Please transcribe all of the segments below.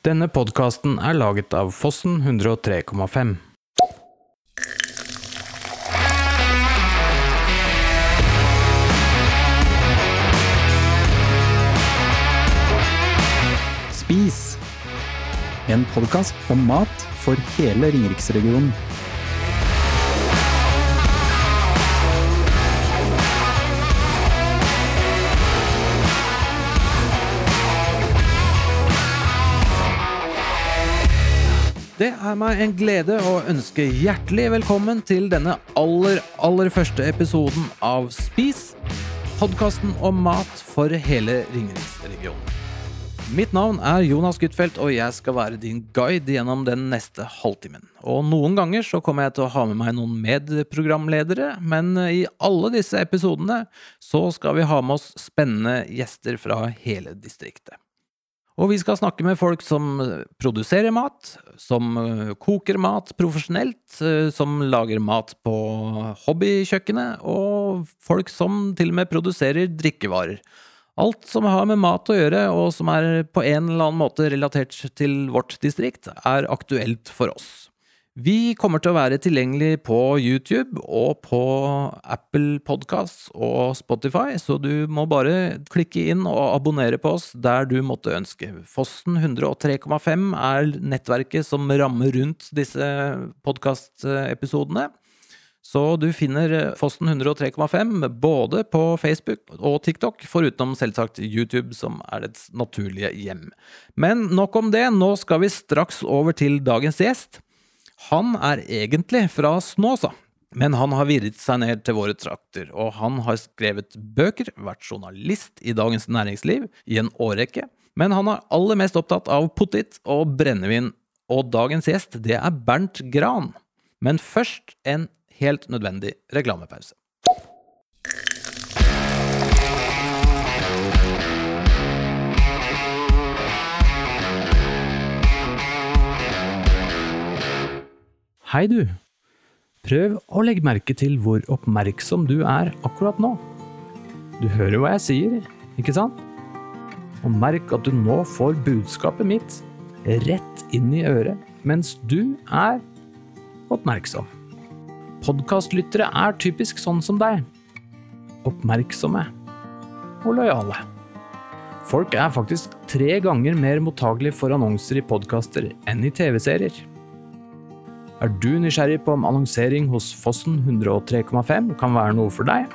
Denne podkasten er laget av Fossen 103,5. Spis! En podkast om mat for hele Ringeriksregionen. Det er meg en glede å ønske hjertelig velkommen til denne aller, aller første episoden av Spis, podkasten om mat for hele Ringeriksregionen. Mitt navn er Jonas Gutfeldt, og jeg skal være din guide gjennom den neste halvtimen. Og noen ganger så kommer jeg til å ha med meg noen medprogramledere, men i alle disse episodene så skal vi ha med oss spennende gjester fra hele distriktet. Og vi skal snakke med folk som produserer mat, som eh, koker mat profesjonelt, eh, som lager mat på hobbykjøkkenet, og folk som til og med produserer drikkevarer. Alt som har med mat å gjøre, og som er på en eller annen måte relatert til vårt distrikt, er aktuelt for oss. Vi kommer til å være tilgjengelig på YouTube og på Apple Podcasts og Spotify, så du må bare klikke inn og abonnere på oss der du måtte ønske. Fossen 103,5 er nettverket som rammer rundt disse podkastepisodene. Så du finner Fossen 103,5 både på Facebook og TikTok, foruten selvsagt YouTube, som er dets naturlige hjem. Men nok om det, nå skal vi straks over til dagens gjest. Han er egentlig fra Snåsa, men han har virret seg ned til våre trakter, og han har skrevet bøker, vært journalist i Dagens Næringsliv i en årrekke, men han er aller mest opptatt av potet og brennevin, og dagens gjest, det er Bernt Gran. Men først en helt nødvendig reklamepause. Hei, du. Prøv å legge merke til hvor oppmerksom du er akkurat nå. Du hører hva jeg sier, ikke sant? Og merk at du nå får budskapet mitt rett inn i øret, mens du er oppmerksom. Podkastlyttere er typisk sånn som deg. Oppmerksomme og lojale. Folk er faktisk tre ganger mer mottagelige for annonser i podkaster enn i TV-serier. Er du nysgjerrig på om annonsering hos Fossen 103,5 kan være noe for deg?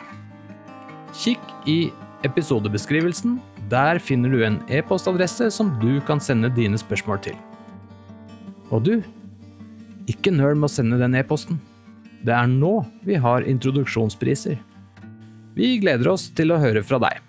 Kikk i episodebeskrivelsen. Der finner du en e-postadresse som du kan sende dine spørsmål til. Og du, ikke nøl med å sende den e-posten. Det er nå vi har introduksjonspriser. Vi gleder oss til å høre fra deg.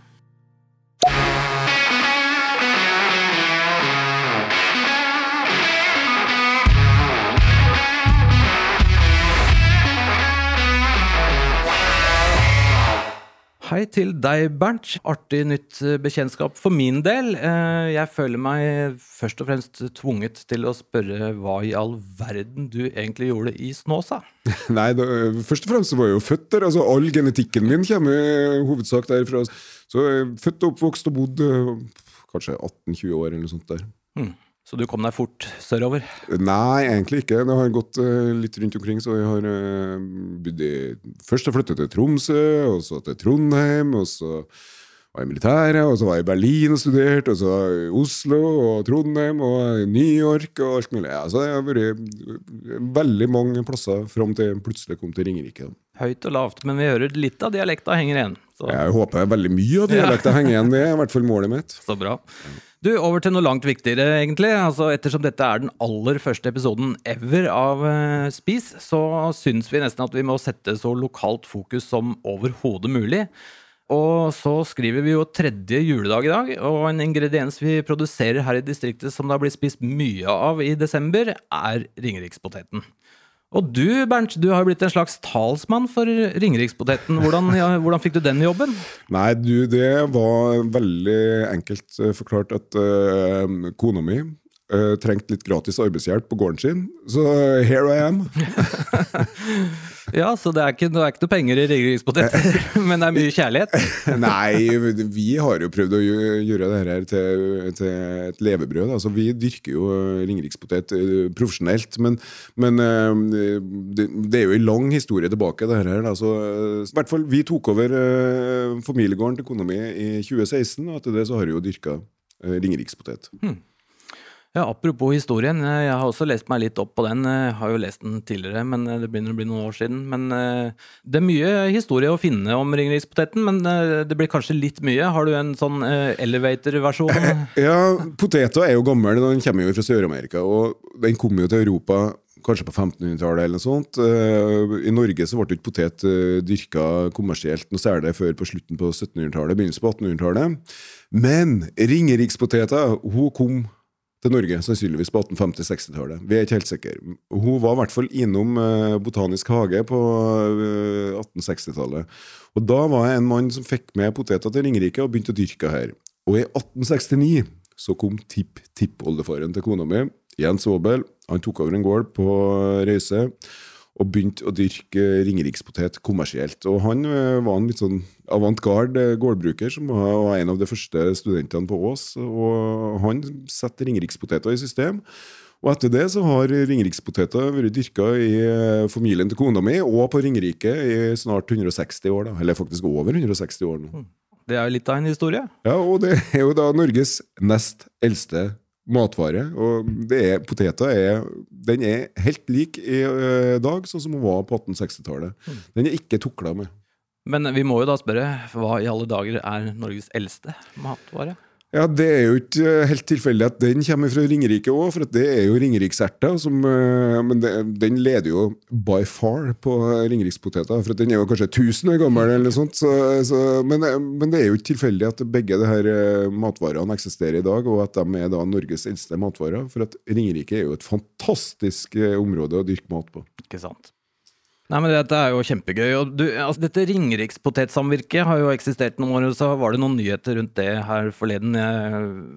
Hei til deg, Bernt. Artig nytt bekjentskap for min del. Eh, Jeg føler meg først og fremst tvunget til å spørre hva i all verden du egentlig gjorde i Snåsa? Nei, da, først og fremst så var jeg jo født der. altså All genetikken min kommer hovedsak derfra. Så jeg er født og oppvokst og bodd eh, kanskje 18-20 år eller noe sånt der. Så du kom deg fort sørover? Nei, egentlig ikke. Det har gått eh, litt rundt omkring. Så jeg har eh, bodd i Først jeg flyttet til Tromsø, og så til Trondheim, og så var jeg i militæret, og så var jeg i Berlin og studerte, og så i Oslo og Trondheim og New York og alt mulig. Ja, så jeg har vært veldig mange plasser fram til jeg plutselig kom til Ringerike. Høyt og lavt, men vi hører litt av dialekta henger igjen. Så, Jeg håper veldig mye av dialekta henger igjen. Det er i hvert fall målet mitt. så bra. Du, over til noe langt viktigere, egentlig. Altså, ettersom dette er den aller første episoden ever av uh, Spis, så syns vi nesten at vi må sette så lokalt fokus som overhodet mulig. Og så skriver vi jo tredje juledag i dag, og en ingrediens vi produserer her i distriktet som det har blitt spist mye av i desember, er ringerikspoteten. Og du, Bernt, du har jo blitt en slags talsmann for ringerikspoteten. Hvordan, ja, hvordan fikk du den jobben? Nei, du, det var veldig enkelt eh, forklart at uh, kona mi uh, trengte litt gratis arbeidshjelp på gården sin. Så here I am. Ja, så det er ikke, det er ikke noe penger i ringerikspoteter, men det er mye kjærlighet. Nei, vi har jo prøvd å gjøre det her til, til et levebrød. Altså, vi dyrker jo ringerikspotet eh, profesjonelt, men, men eh, det, er jo en lang historie tilbake. det her. Da. Så, eh, i hvert fall, vi tok over eh, familiegården til kona mi i 2016, og etter det så har vi jo dyrka ringerikspotet. ringerikspotet. Ja, Apropos historien, eh, jeg har også lest meg litt opp på den. Jeg har jo lest den tidligere, men eh, det begynner å bli noen år siden. Men eh, det er mye historie å finne om ringerikspoteten, men eh, det blir kanskje litt mye. Har du en sånn eh, elevator-versjon? Ja, poteta er jo gammel, den kommer jo fra Sør-Amerika, og den kom jo til Europa kanskje på 1500-tallet eller noe sånt. Eh, I Norge så ble ikke potet eh, dyrka kommersielt noe særlig før på slutten på 1700-tallet, begynnelsen på 1800-tallet. Men ringerikspoteter, hun kom til Norge sannsynligvis på 1850-60-tallet. Vi er ikke helt sikre. Hun var i hvert fall innom eh, Botanisk hage på eh, 1860-tallet. Og da var jeg en mann som fikk med poteter til Ringerike og begynte å dyrke her. Og i 1869 så kom tipp-tippoldefaren til kona mi, Jens Aabel. Han tok over en gård på Røyse og begynte å dyrke ringerikspotet kommersielt. Og han eh, var en litt sånn avantgarde gårdbruker, som var en av de første studentene på Ås. Og han setter ringerikspoteter i system. Og etter det så har ringerikspoteter vært dyrka i eh, familien til kona mi og på Ringerike i snart 160 år. da, Eller faktisk over 160 år nå. Det er jo litt av en historie. Ja, og det er jo da Norges nest eldste matvare. Og det er, poteter er, den er helt lik i eh, dag, sånn som hun var på 1860-tallet. Den er ikke tukla med. Men vi må jo da spørre, hva i alle dager er Norges eldste matvare? Ja, Det er jo ikke eh, helt tilfeldig at den kommer fra Ringerike òg, for det er jo ringerikserter. eh, Men det, den leder jo by far på ringerikspoteter, for den er jo kanskje 1000 år gammel. eller sånt, så, så, men, men det er jo ikke tilfeldig at begge de her eh, matvarene eksisterer i dag, og at de er da Norges eldste matvarer. For at Ringerike er jo et fantastisk eh, område å dyrke mat på. Ikke sant? Nei, men Dette er jo kjempegøy. og du, altså Dette Ringerikspotetsamvirket har jo eksistert noen år, og så var det noen nyheter rundt det her forleden.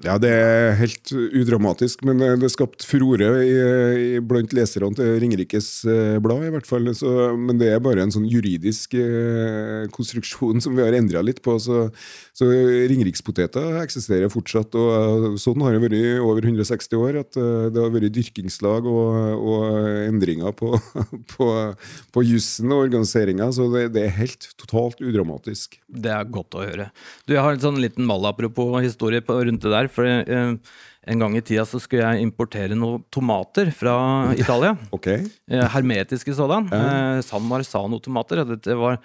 Ja, det er helt udramatisk, men eh, det skapte furore i, blant leserne til Ringerikes eh, Blad, i hvert fall. Så, men det er bare en sånn juridisk eh, konstruksjon som vi har endra litt på. Så, så Ringerikspoteter eksisterer fortsatt, og eh, sånn har det vært i over 160 år. At eh, det har vært dyrkingslag og, og endringer på, på, på jussen og organiseringa, så det, det er helt totalt udramatisk. det er godt å høre. Du, Jeg har en sånn liten malapropos historie på, rundt det der. for eh, En gang i tida så skulle jeg importere noen tomater fra Italia. okay. Eh, hermetiske sådan. Eh, San Marzano-tomater. Det Dette var,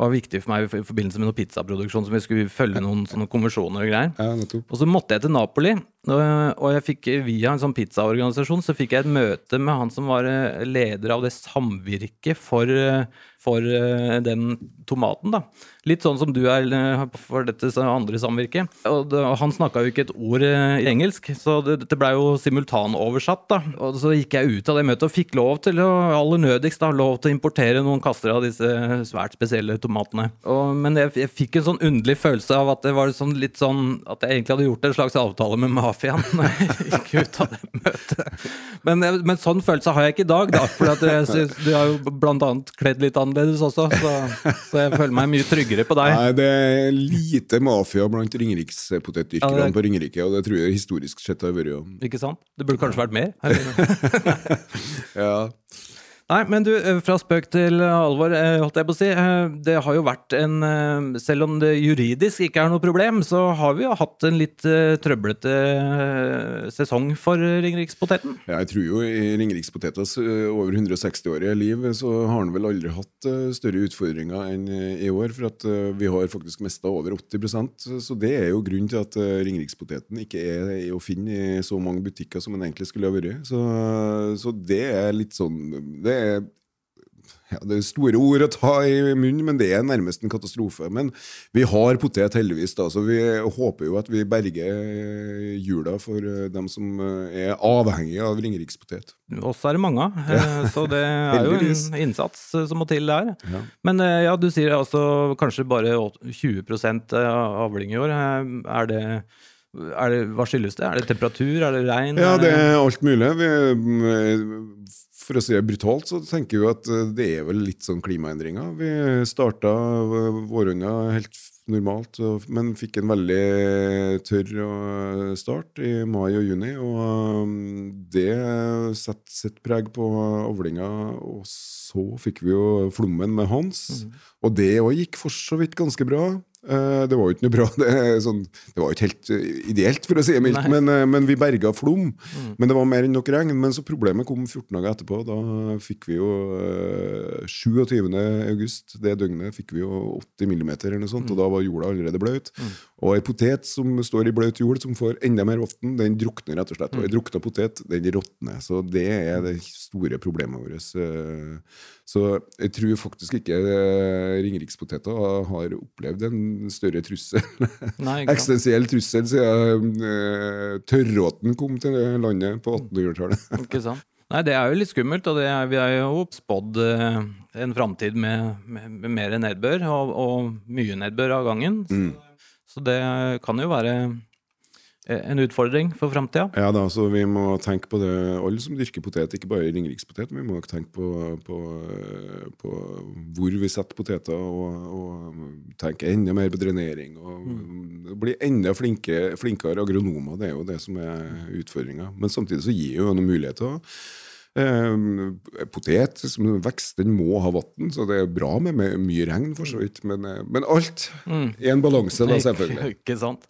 var viktig for meg i forbindelse med noe pizzaproduksjon, som vi skulle følge noen sånne konvensjoner og greier. Ja. Og så måtte jeg til Napoli, og jeg fikk via en sånn pizzaorganisasjon så fikk jeg et møte med han som var eh, leder av det samvirket for, eh, for eh, den tomaten. da. Litt sånn som du er for dette andre samvirket. Og han snakka jo ikke et ord i engelsk, så det, dette blei jo simultanoversatt. da. Og så gikk jeg ut av det møtet og fikk lov til å aller nødigst da, lov til å importere noen kasser av disse svært spesielle tomatene. Og, men jeg, jeg fikk en sånn underlig følelse av at det var sånn litt sånn at jeg egentlig hadde gjort en slags avtale med mafiaen når jeg gikk ut av det møtet. Men, men sånn følelse har jeg ikke i dag, da. For du har jo blant annet kledd litt annerledes også, så, så jeg føler meg mye tryggere på deg. Nei, det er lite mafia blant ringerikspotetdyrkerne Ja, på Ringerike, og det tror jeg historisk sett har vært. Ikke sant? Det burde kanskje vært mer. Ja. Nei, men du, eh, fra spøk til alvor, eh, holdt jeg på å si. eh, Det har jo vært en eh, Selv om det juridisk ikke er noe problem, så har vi jo hatt en litt eh, trøblete eh, sesong for Ringerikspoteten. Ja, jeg tror jo i Ringerikspotetas over 160-årige liv så har han vel aldri hatt større utfordringer enn i år. For at vi har faktisk mista over 80% Så det er jo grunnen til at Ringerikspoteten ikke er å finne i så mange butikker som den egentlig skulle ha vært. Så, så det er litt sånn Det er ja, det er store ord å ta i munnen, men det er nærmest en katastrofe. Men vi har potet, heldigvis. da, så Vi håper jo at vi berger eh, jula for eh, dem som eh, er avhengige av ringerikspotet. Oss er det mange av, så det er jo en innsats som må til der. Ja. Men ja, du sier altså kanskje bare 20 av avling i år. Er det Er det, hva skyldes det? Er det temperatur? Er det regn? Ja, det er alt mulig. Vi, for å si det brutalt, så tenker vi at det er vel litt sånn klimaendringer. Vi starta våronna helt normalt, men fikk en veldig tørr start i mai og juni. Og um, det setter sitt preg på avlinga. Og så fikk vi jo flommen med Hans, og det òg gikk for så vidt ganske bra. Eh, Det var jo ikke noe bra. Det, sånn, det var jo ikke helt eh, ideelt, for å si det mildt, men, eh, men vi berga Flom. Men det var mer enn nok regn. Men så problemet kom 14 dager etterpå. Da fikk vi jo eh, 27. august, det døgnet, fikk vi jo 80 millimeter eller noe sånt, og da var jorda allerede blaut. Og ei potet som står i blaut jord, som får enda mer vann, den drukner rett og slett. Og ei drukna potet, den råtner. Så det er det store problemet vårt. eh. Så jeg tror faktisk ikke eh, ringerikspoteter har opplevd en større trussel Nei, eksistensiell trussel siden uh, tørråten kom til det landet på 1800-tallet. Ikke sant? Nei, det er jo litt skummelt, og det er, vi er jo spådd eh, en framtid med, med, med mer nedbør, og, og mye nedbør av gangen. Så, så det kan jo være eh, en utfordring for framtida. Ja da, så vi må tenke på det, alle som dyrker potet, ikke bare ringerikspotet, men vi må også tenke på, på, på hvor vi setter poteter, og, og tenke enda mer på drenering. Og bli enda flinke, flinkere agronomer, det er jo det som er utfordringa. Men samtidig så gir jo noen muligheter. Eh, potet som vekst, den må ha vann, så det er bra med, mye regn, for så vidt. Men, eh, men alt i en balanse, da, selvfølgelig. Ikke sant.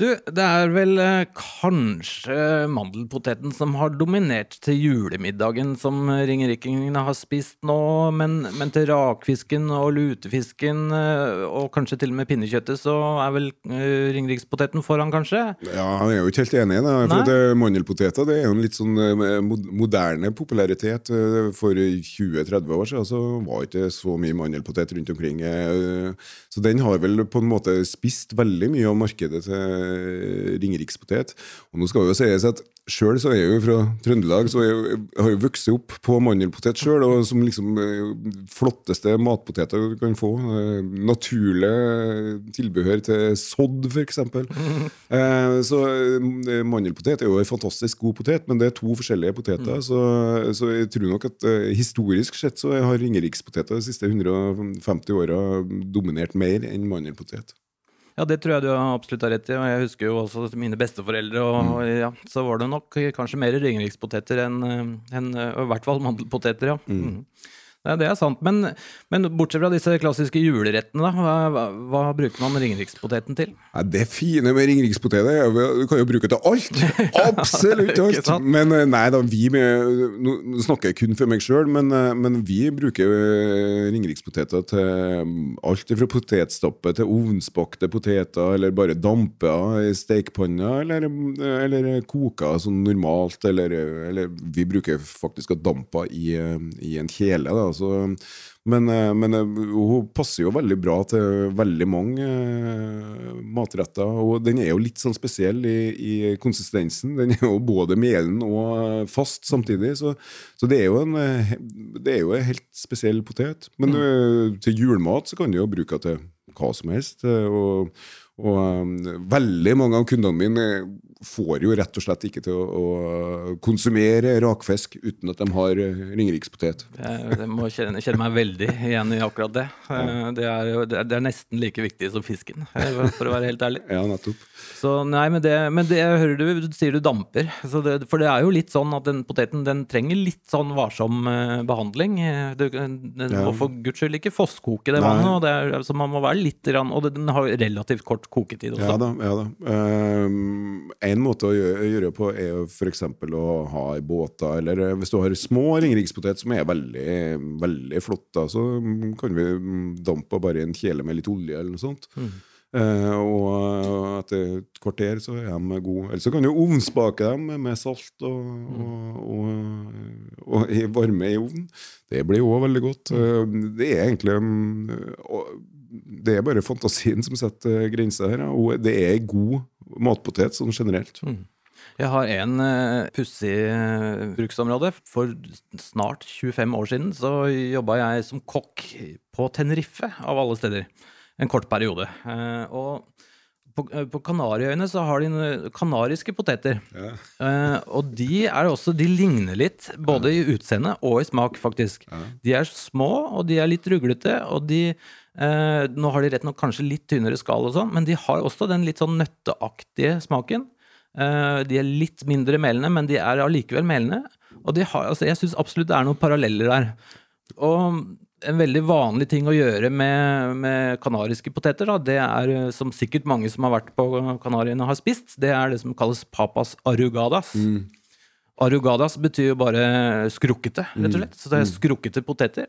Du, det er vel eh, kanskje mandelpoteten som har dominert til julemiddagen som ringerikingene har spist nå, men, men til rakfisken og lutefisken eh, og kanskje til og med pinnekjøttet så er vel eh, ringerikspoteten foran, kanskje? Ja, jeg er jo ikke helt enig. i det. for eh, Mandelpoteter det er jo en litt sånn moderne popularitet. For 20-30 år siden så var det ikke så mye mandelpotet rundt omkring. Så den har vel på en måte spist veldig mye av markedet til ringerikspotet. Og nå skal jo sies at Sjøl er jeg jo fra Trøndelag, så jeg har jo vokst opp på mandelpotet sjøl. Og som liksom eh, flotteste matpoteter du kan få. Eh, Naturlig tilbehør til sodd, f.eks. Eh, så eh, mandelpotet er jo en fantastisk god potet, men det er to forskjellige poteter. Så, så jeg tror nok at eh, historisk sett så har ringerikspoteter de siste 150 åra dominert mer enn mandelpotet. Ja, det tror jeg du absolutt har rett i, og jeg husker jo også mine besteforeldre, og ja, så var det nok kanskje mer ringerikspoteter enn, eh, enn eh, i hvert fall mandelpoteter, ja. Mm. Nei, det er sant, men, men bortsett fra disse klassiske julerettene, da, hva, hva, hva bruker man ringerikspoteten til? Ja, det fine med ringerikspoteter er at du kan jo bruke det til alt! Absolutt alt! Men eh, nei da, vi med, Nå snakker jeg kun for meg sjøl, men, eh, men vi bruker eh, ringerikspoteter til mm, alt fra potetstappe til ovnsbakte poteter, eller bare dampa i stekepanna, eller, eller koka sånn normalt, eller, eller vi bruker faktisk å dampa i, i en kjele, da. Så, men, eh, men eh, hun passer jo veldig bra til veldig mange eh, matretter. Og den er jo litt sånn spesiell i, i konsistensen. Den er jo både melen og fast samtidig. Så, så det, er en, det er jo en helt spesiell potet. Men mm. til julemat så kan du jo bruke den til hva som helst. Og, og veldig mange av kundene mine får jo rett og slett ikke til å, å konsumere rakfisk uten at de har eh, ringerikspotet. Jeg, jeg må kjenne, kjenne meg veldig igjen i akkurat det. Eh, Det er, jo- det er, nesten like viktig som fisken, eh, for å være helt ærlig. Ja, nettopp. Så nei, men det, men det hører du, du sier du damper. Så det, for det er jo litt sånn at den poteten den trenger litt sånn varsom eh, behandling. Eh, Du, den Ja. må for guds skyld ikke fosskoke det vannet, og det er, altså man må være litt Og den har relativt kort koketid også. Ja da. ja da. Ehm, en måte å gjøre, det på er f.eks. å ha i båter, eller eh, hvis du har små ringerikspotet som er veldig, veldig flotte, så mm, kan vi mm, dampe bare i en kjele med litt olje eller noe sånt. Eh, og etter et kvarter så er de gode. Eller så kan du ovnsbake dem med salt og, og, og, og i varme i ovnen. Det blir òg veldig godt. Eh, det er egentlig mm, og det er bare fantasien som setter grenser her. Og det er god matpotet sånn generelt. Jeg har en uh, pussig eh, bruksområde. For snart 25 år siden så jobba jeg som kokk på Tenerife, av alle steder. En kort periode. Eh, og på, eh, på Kanariøyene så har de kanariske poteter. Ja. Eh, og de er også De ligner litt, både i utseende og i smak, faktisk. De er små, og de er litt ruglete, og de eh, Nå har de rett nok kanskje litt tynnere skall og sånn, men de har også den litt sånn nøtteaktige smaken. Eh, de er litt mindre melende, men de er allikevel melende. Og de har, altså, jeg syns absolutt det er noen paralleller der. Og en veldig vanlig ting å gjøre med, med kanariske poteter, da, det er, eh, som sikkert mange som har vært på Kanariene har spist, det er det som kalles papas arugadas. Arugadas betyr jo bare skrukkete, rett og slett. Så det er skrukkete poteter.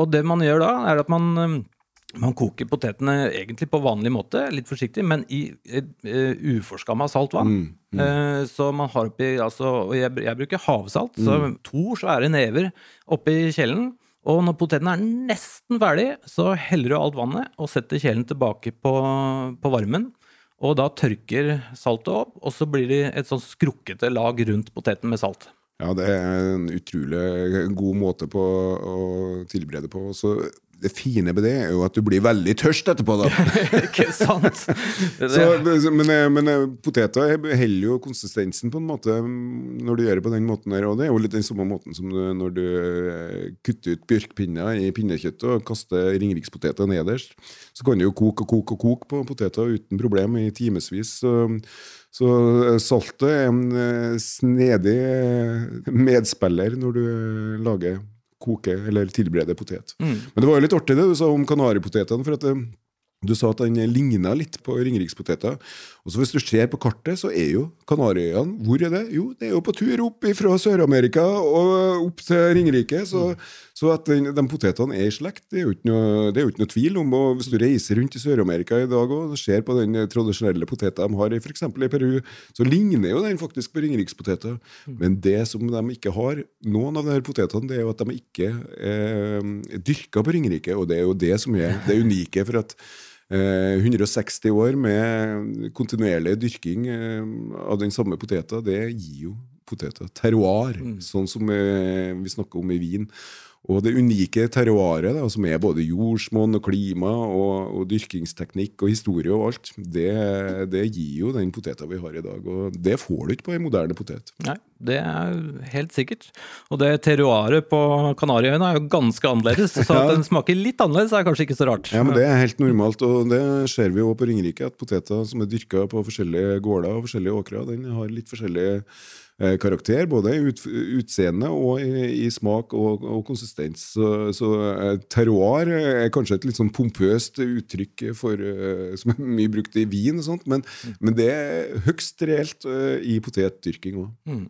Og det man gjør da, er at man, eh, man koker potetene egentlig på vanlig måte, litt forsiktig, men i uh, uforskamma saltvann. Mm. Eh, så man har oppi altså, jeg, jeg bruker havsalt, så to svære never oppi kjelen. Og når poteten er nesten ferdig, så heller du alt vannet og setter kjelen tilbake på, på varmen. Og da tørker saltet opp, og så blir det et sånn skrukkete lag rundt poteten med salt. Ja, det er en utrolig god måte på å tilberede på. Så det fine med det er jo at du blir veldig tørst etterpå, da. Ikke sant? Det, Så, men, men eh, poteter holder jo konsistensen på en måte mm, når du gjør det på den måten her. Og det er jo litt den samme måten som du, når du eh, kutter ut bjørkpinner i pinnekjøttet og kaster ringerikspoteter nederst. Så kan du jo koke og koke og koke på poteter uten problem i timevis. Så, eh, saltet er en eh, snedig eh, medspiller når du eh, lager koke eller tilberede potet. Mm. Men det var jo litt artig det du sa om kanaripotetene. for at eh, du sa at den ligna litt på ringerikspoteter. Og så Hvis du ser på kartet, så er jo Kanariøyene Hvor er det? Jo, det er jo på tur opp fra Sør-Amerika og opp til Ringerike. Så, så at den, de potetene er i slekt, det er jo ikke noe, det er jo ikke noe tvil om. Og Hvis du reiser rundt i Sør-Amerika i dag og ser på den tradisjonelle poteten de har i f.eks. i Peru, så ligner jo den faktisk på ringerikspoteter. Men det som de ikke har, noen av de her potetene, det er jo at de ikke eh, er dyrka på Ringerike. Og det er jo det som er det unike. for at 160 år med kontinuerlig dyrking eh, av den samme poteta, det gir jo poteter terroir, sånn som eh, vi snakker om i vin. Og det unike terroiret, da, som er både jordsmonn og klima og, og dyrkingsteknikk og historie og alt, det, det gir jo den poteta vi har i dag. Og det får du ikke på en moderne potet. Nei, det er helt sikkert. Og det terroiret på Kanariøyene er jo ganske annerledes, så at den smaker litt annerledes er kanskje ikke så rart. Ja, men Det er helt normalt, og det ser vi jo på Ringerike, at poteter som er dyrka på forskjellige gårder og forskjellige åkrer, den har litt forskjellig eh, karakter, både i ut, utseende og i, i smak og, og konsistens. Så, så eh, terroir er kanskje et litt sånn pompøst uttrykk for, eh, som er mye brukt i vin og sånt, men, men det er høgst reelt eh, i potetdyrking òg.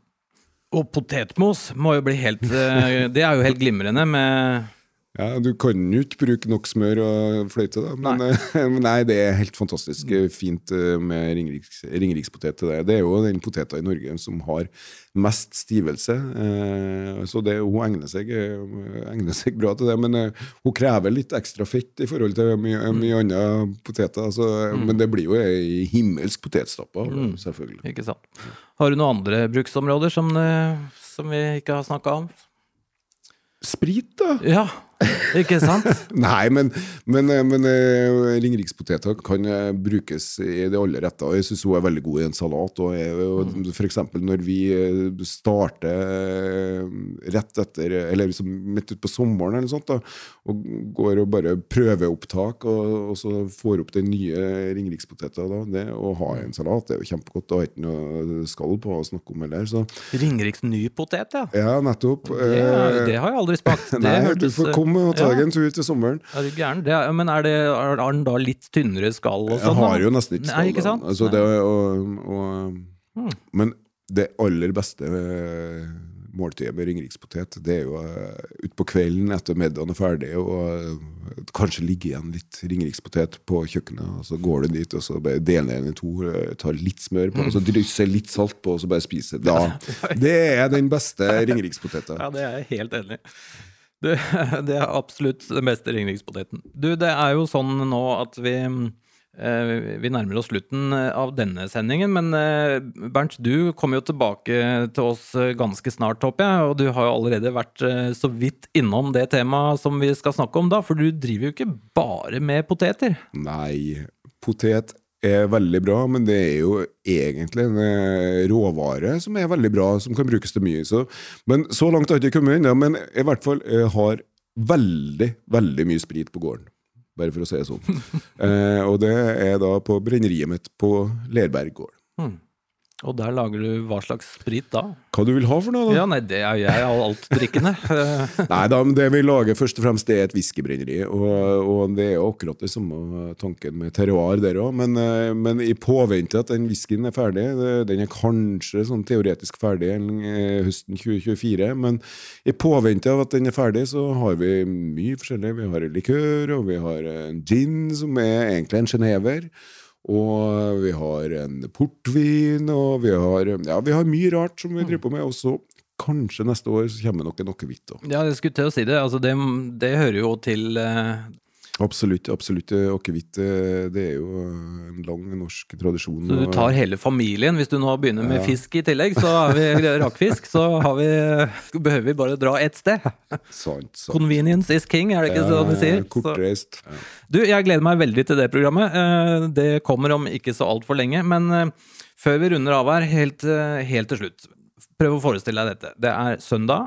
Og potetmos må jo bli helt eh, Det er jo helt glimrende med Ja, Du kan jo ikke bruke nok smør og fløyte, da. Men nei, men nei det er helt fantastisk eh, fint eh, med ringeriks, ringerikspotet til det. Det er jo den poteta i Norge som har mest stivelse. eh, Så det, hun egner seg, egner seg bra til det. Men hun krever litt ekstra fett i forhold til mye, mye andre poteter. Altså, Men det blir jo ei himmelsk potetstappe, selvfølgelig. Ikke sant. Har du noen andre bruksområder som, som vi ikke har snakka om? Sprit, da? Ja, ikke sant? Nei, men, men, men eh, ringerikspoteter kan eh, brukes i det alle retter. Jeg syns hun er veldig god i en salat. Og, og for eksempel når vi eh, starter eh, rett etter Eller liksom midt utpå sommeren eller sånt, da, og går og bare prøver opptak, og, og så får opp den nye ringerikspoteter da, det å ha en salat det er jo kjempegodt. Det har ikke noe skall på å snakke om heller. Så Ringeriks ny potet, ja. ja, nettopp. Det, Eh, det har jeg aldri smakt. Det Nei, du får komme og ta ja. en tur til sommeren. Er gæren? Det er, men er, det, er, den da litt tynnere skall og Jeg sånn? har jo nesten ikke Nei, skall. ikke sant? Altså, det, og, og, Men det aller beste eh, måltidet med ringerikspotet, det er jo uh, utpå kvelden etter middagen er ferdig, og eh, kanskje ligge igjen litt ringerikspotet på kjøkkenet. og Så går du dit og så bare deler den i to, eh, tar litt smør på, og så drysser litt salt på, og så bare spiser. Da, det er den beste ringerikspoteta. Ja, det er jeg helt enig i. Det, det er absolutt den beste ringeringspoteten. Du, det er jo sånn nå at vi eh, vi nærmer oss slutten av denne sendingen, men eh, Bernt, du kommer jo tilbake til oss eh, ganske snart, håper jeg. Og du har jo allerede vært eh, så vidt innom det temaet som vi skal snakke om da, for du driver jo ikke bare med poteter. Nei, potet er veldig bra, men det er jo egentlig en eh, råvare som er veldig bra, som kan brukes til mye. Så, men så langt har jeg ikke kommet ennå. Men i hvert fall jeg har veldig, veldig mye sprit på gården. Bare for å si det sånn. eh, og det er da på brenneriet mitt på Lerberg gård. Hmm. Og der lager du hva slags sprit da? Hva du vil ha for noe, da? Ja, nei, det er jeg altdrikkende. Nei da, men det vi lager først og fremst det er et whiskybrenneri. Og, og det er jo akkurat det samme tanken med terroir der òg. Men, eh, men i påvente at den whiskyen er ferdig, den er kanskje sånn teoretisk ferdig eh, høsten 2024, men i påvente av at den er ferdig, så har vi mye forskjellig. Vi har likør, og vi har en gin som er egentlig en genever. Og vi har en portvin, og vi har, ja, vi har mye rart som vi driver på med. Og så kanskje neste år så kommer nok en akevitt. da. Ja, jeg skulle til å si det. Altså, det, det hører jo til eh, Absolutt. absolutt. Akevitt eh, det er jo en lang norsk tradisjon. Så du tar hele familien. Hvis du nå begynner med fisk i tillegg, så har vi rakfisk. Så har vi, behøver vi bare dra ett sted. Sant, sant. Convenience is king, er det ikke sånn de sier? Ja, Så, Kortreist. Du, jeg gleder meg veldig til det programmet. Eh, Det kommer om ikke så altfor lenge. Men eh, før vi runder av her, helt, eh, helt til slutt, prøv å forestille deg dette. Det er søndag.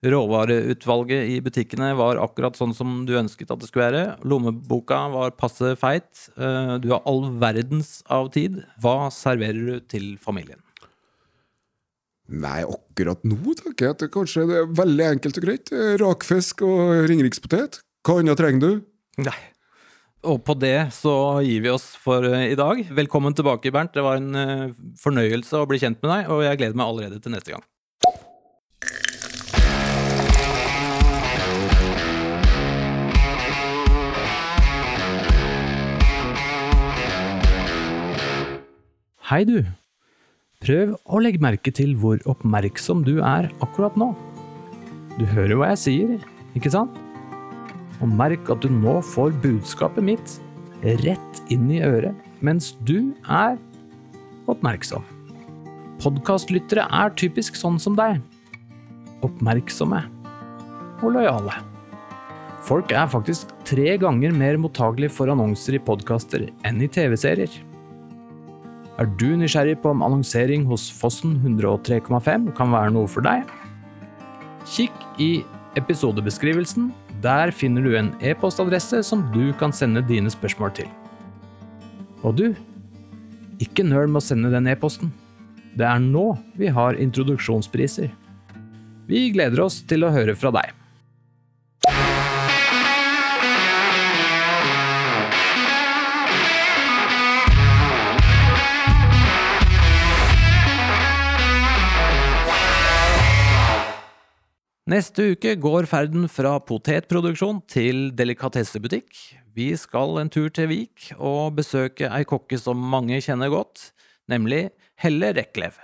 Råvareutvalget i butikkene var akkurat sånn som du ønsket at det skulle være. Lommeboka var passe feit. Eh, Du har all verdens av tid. Hva serverer du til familien? Nei, akkurat nå tenker jeg at det kanskje det er veldig enkelt og greit. Rakfisk og ringerikspotet. Hva annet trenger du? Nei. Og på det så gir vi oss for eh, i dag. Velkommen tilbake, Bernt. Det var en eh, fornøyelse å bli kjent med deg, og jeg gleder meg allerede til neste gang. Hei, du. Prøv å legge merke til hvor oppmerksom du er akkurat nå. Du hører hva jeg sier, ikke sant? Og merk at du nå får budskapet mitt rett inn i øret mens du er oppmerksom. Podkastlyttere er typisk sånn som deg. Oppmerksomme og lojale. Folk er faktisk tre ganger mer mottagelige for annonser i podkaster enn i TV-serier. Er du nysgjerrig på om annonsering hos Fossen 103,5 kan være noe for deg? Kikk i episodebeskrivelsen. Der finner du en e-postadresse som du kan sende dine spørsmål til. Og du, ikke nøl med å sende den e-posten. Det er nå vi har introduksjonspriser. Vi gleder oss til å høre fra deg. Neste uke går ferden fra potetproduksjon til delikatessebutikk. Vi skal en tur til Vik og besøke ei kokke som mange kjenner godt, nemlig Helle Reklev.